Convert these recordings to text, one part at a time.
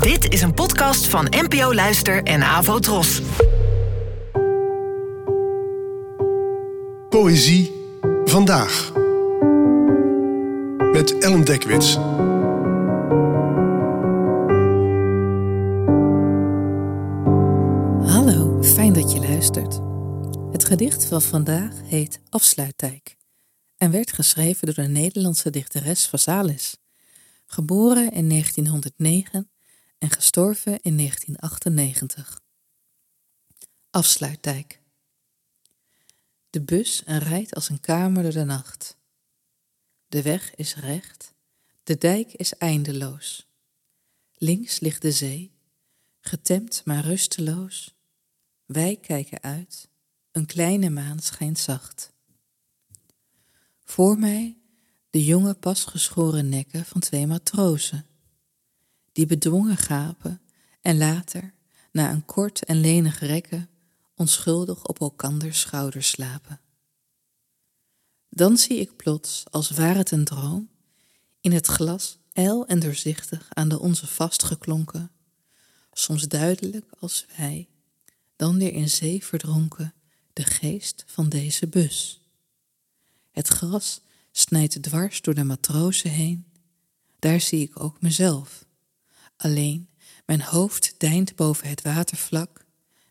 Dit is een podcast van NPO Luister en Avo Tros. Poëzie vandaag. Met Ellen Dekwits. Hallo, fijn dat je luistert. Het gedicht van vandaag heet Afsluitdijk en werd geschreven door de Nederlandse dichteres Vasalis, geboren in 1909 en gestorven in 1998. Afsluitdijk. De bus rijdt als een kamer door de nacht. De weg is recht, de dijk is eindeloos. Links ligt de zee, getemd maar rusteloos. Wij kijken uit, een kleine maan schijnt zacht. Voor mij de jonge pas geschoren nekken van twee matrozen, die bedwongen gapen en later, na een kort en lenig rekken, onschuldig op elkanders schouders slapen. Dan zie ik plots, als waar het een droom, in het glas ijl en doorzichtig aan de onze vastgeklonken, soms duidelijk als wij, dan weer in zee verdronken, de geest van deze bus. Het gras snijdt dwars door de matrozen heen, daar zie ik ook mezelf. Alleen, mijn hoofd deint boven het watervlak,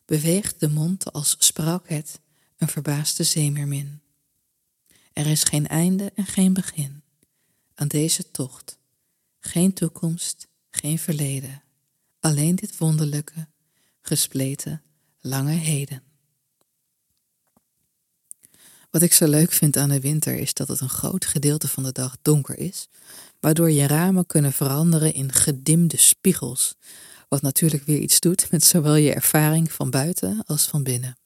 beweegt de mond als sprak het een verbaasde zeemermin. Er is geen einde en geen begin aan deze tocht, geen toekomst, geen verleden, alleen dit wonderlijke, gespleten, lange heden. Wat ik zo leuk vind aan de winter is dat het een groot gedeelte van de dag donker is, waardoor je ramen kunnen veranderen in gedimde spiegels, wat natuurlijk weer iets doet met zowel je ervaring van buiten als van binnen.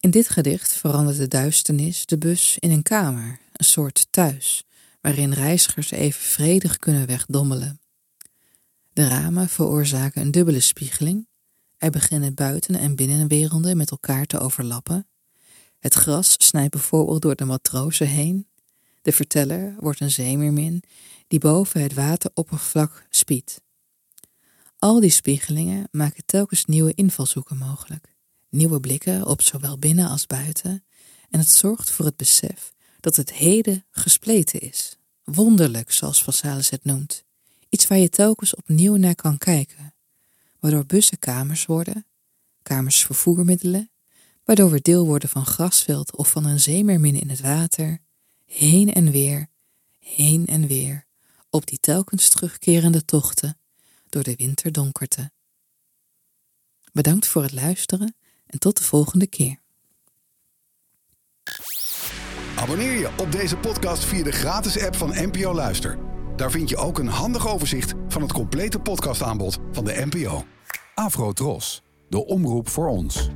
In dit gedicht verandert de duisternis de bus in een kamer, een soort thuis, waarin reizigers even vredig kunnen wegdommelen. De ramen veroorzaken een dubbele spiegeling. Er beginnen buiten- en binnenwerelden met elkaar te overlappen. Het gras snijdt bijvoorbeeld door de matrozen heen. De verteller wordt een zeemeermin die boven het wateroppervlak spiedt. Al die spiegelingen maken telkens nieuwe invalshoeken mogelijk nieuwe blikken op zowel binnen als buiten, en het zorgt voor het besef dat het heden gespleten is. Wonderlijk, zoals Vasalis het noemt. Iets waar je telkens opnieuw naar kan kijken, waardoor bussen kamers worden, kamers vervoermiddelen, waardoor we deel worden van grasveld of van een zeemermin in het water, heen en weer, heen en weer, op die telkens terugkerende tochten door de winterdonkerte. Bedankt voor het luisteren en tot de volgende keer. Abonneer je op deze podcast via de gratis app van NPO Luister. Daar vind je ook een handig overzicht van het complete podcastaanbod van de NPO. Afro Tros, de omroep voor ons.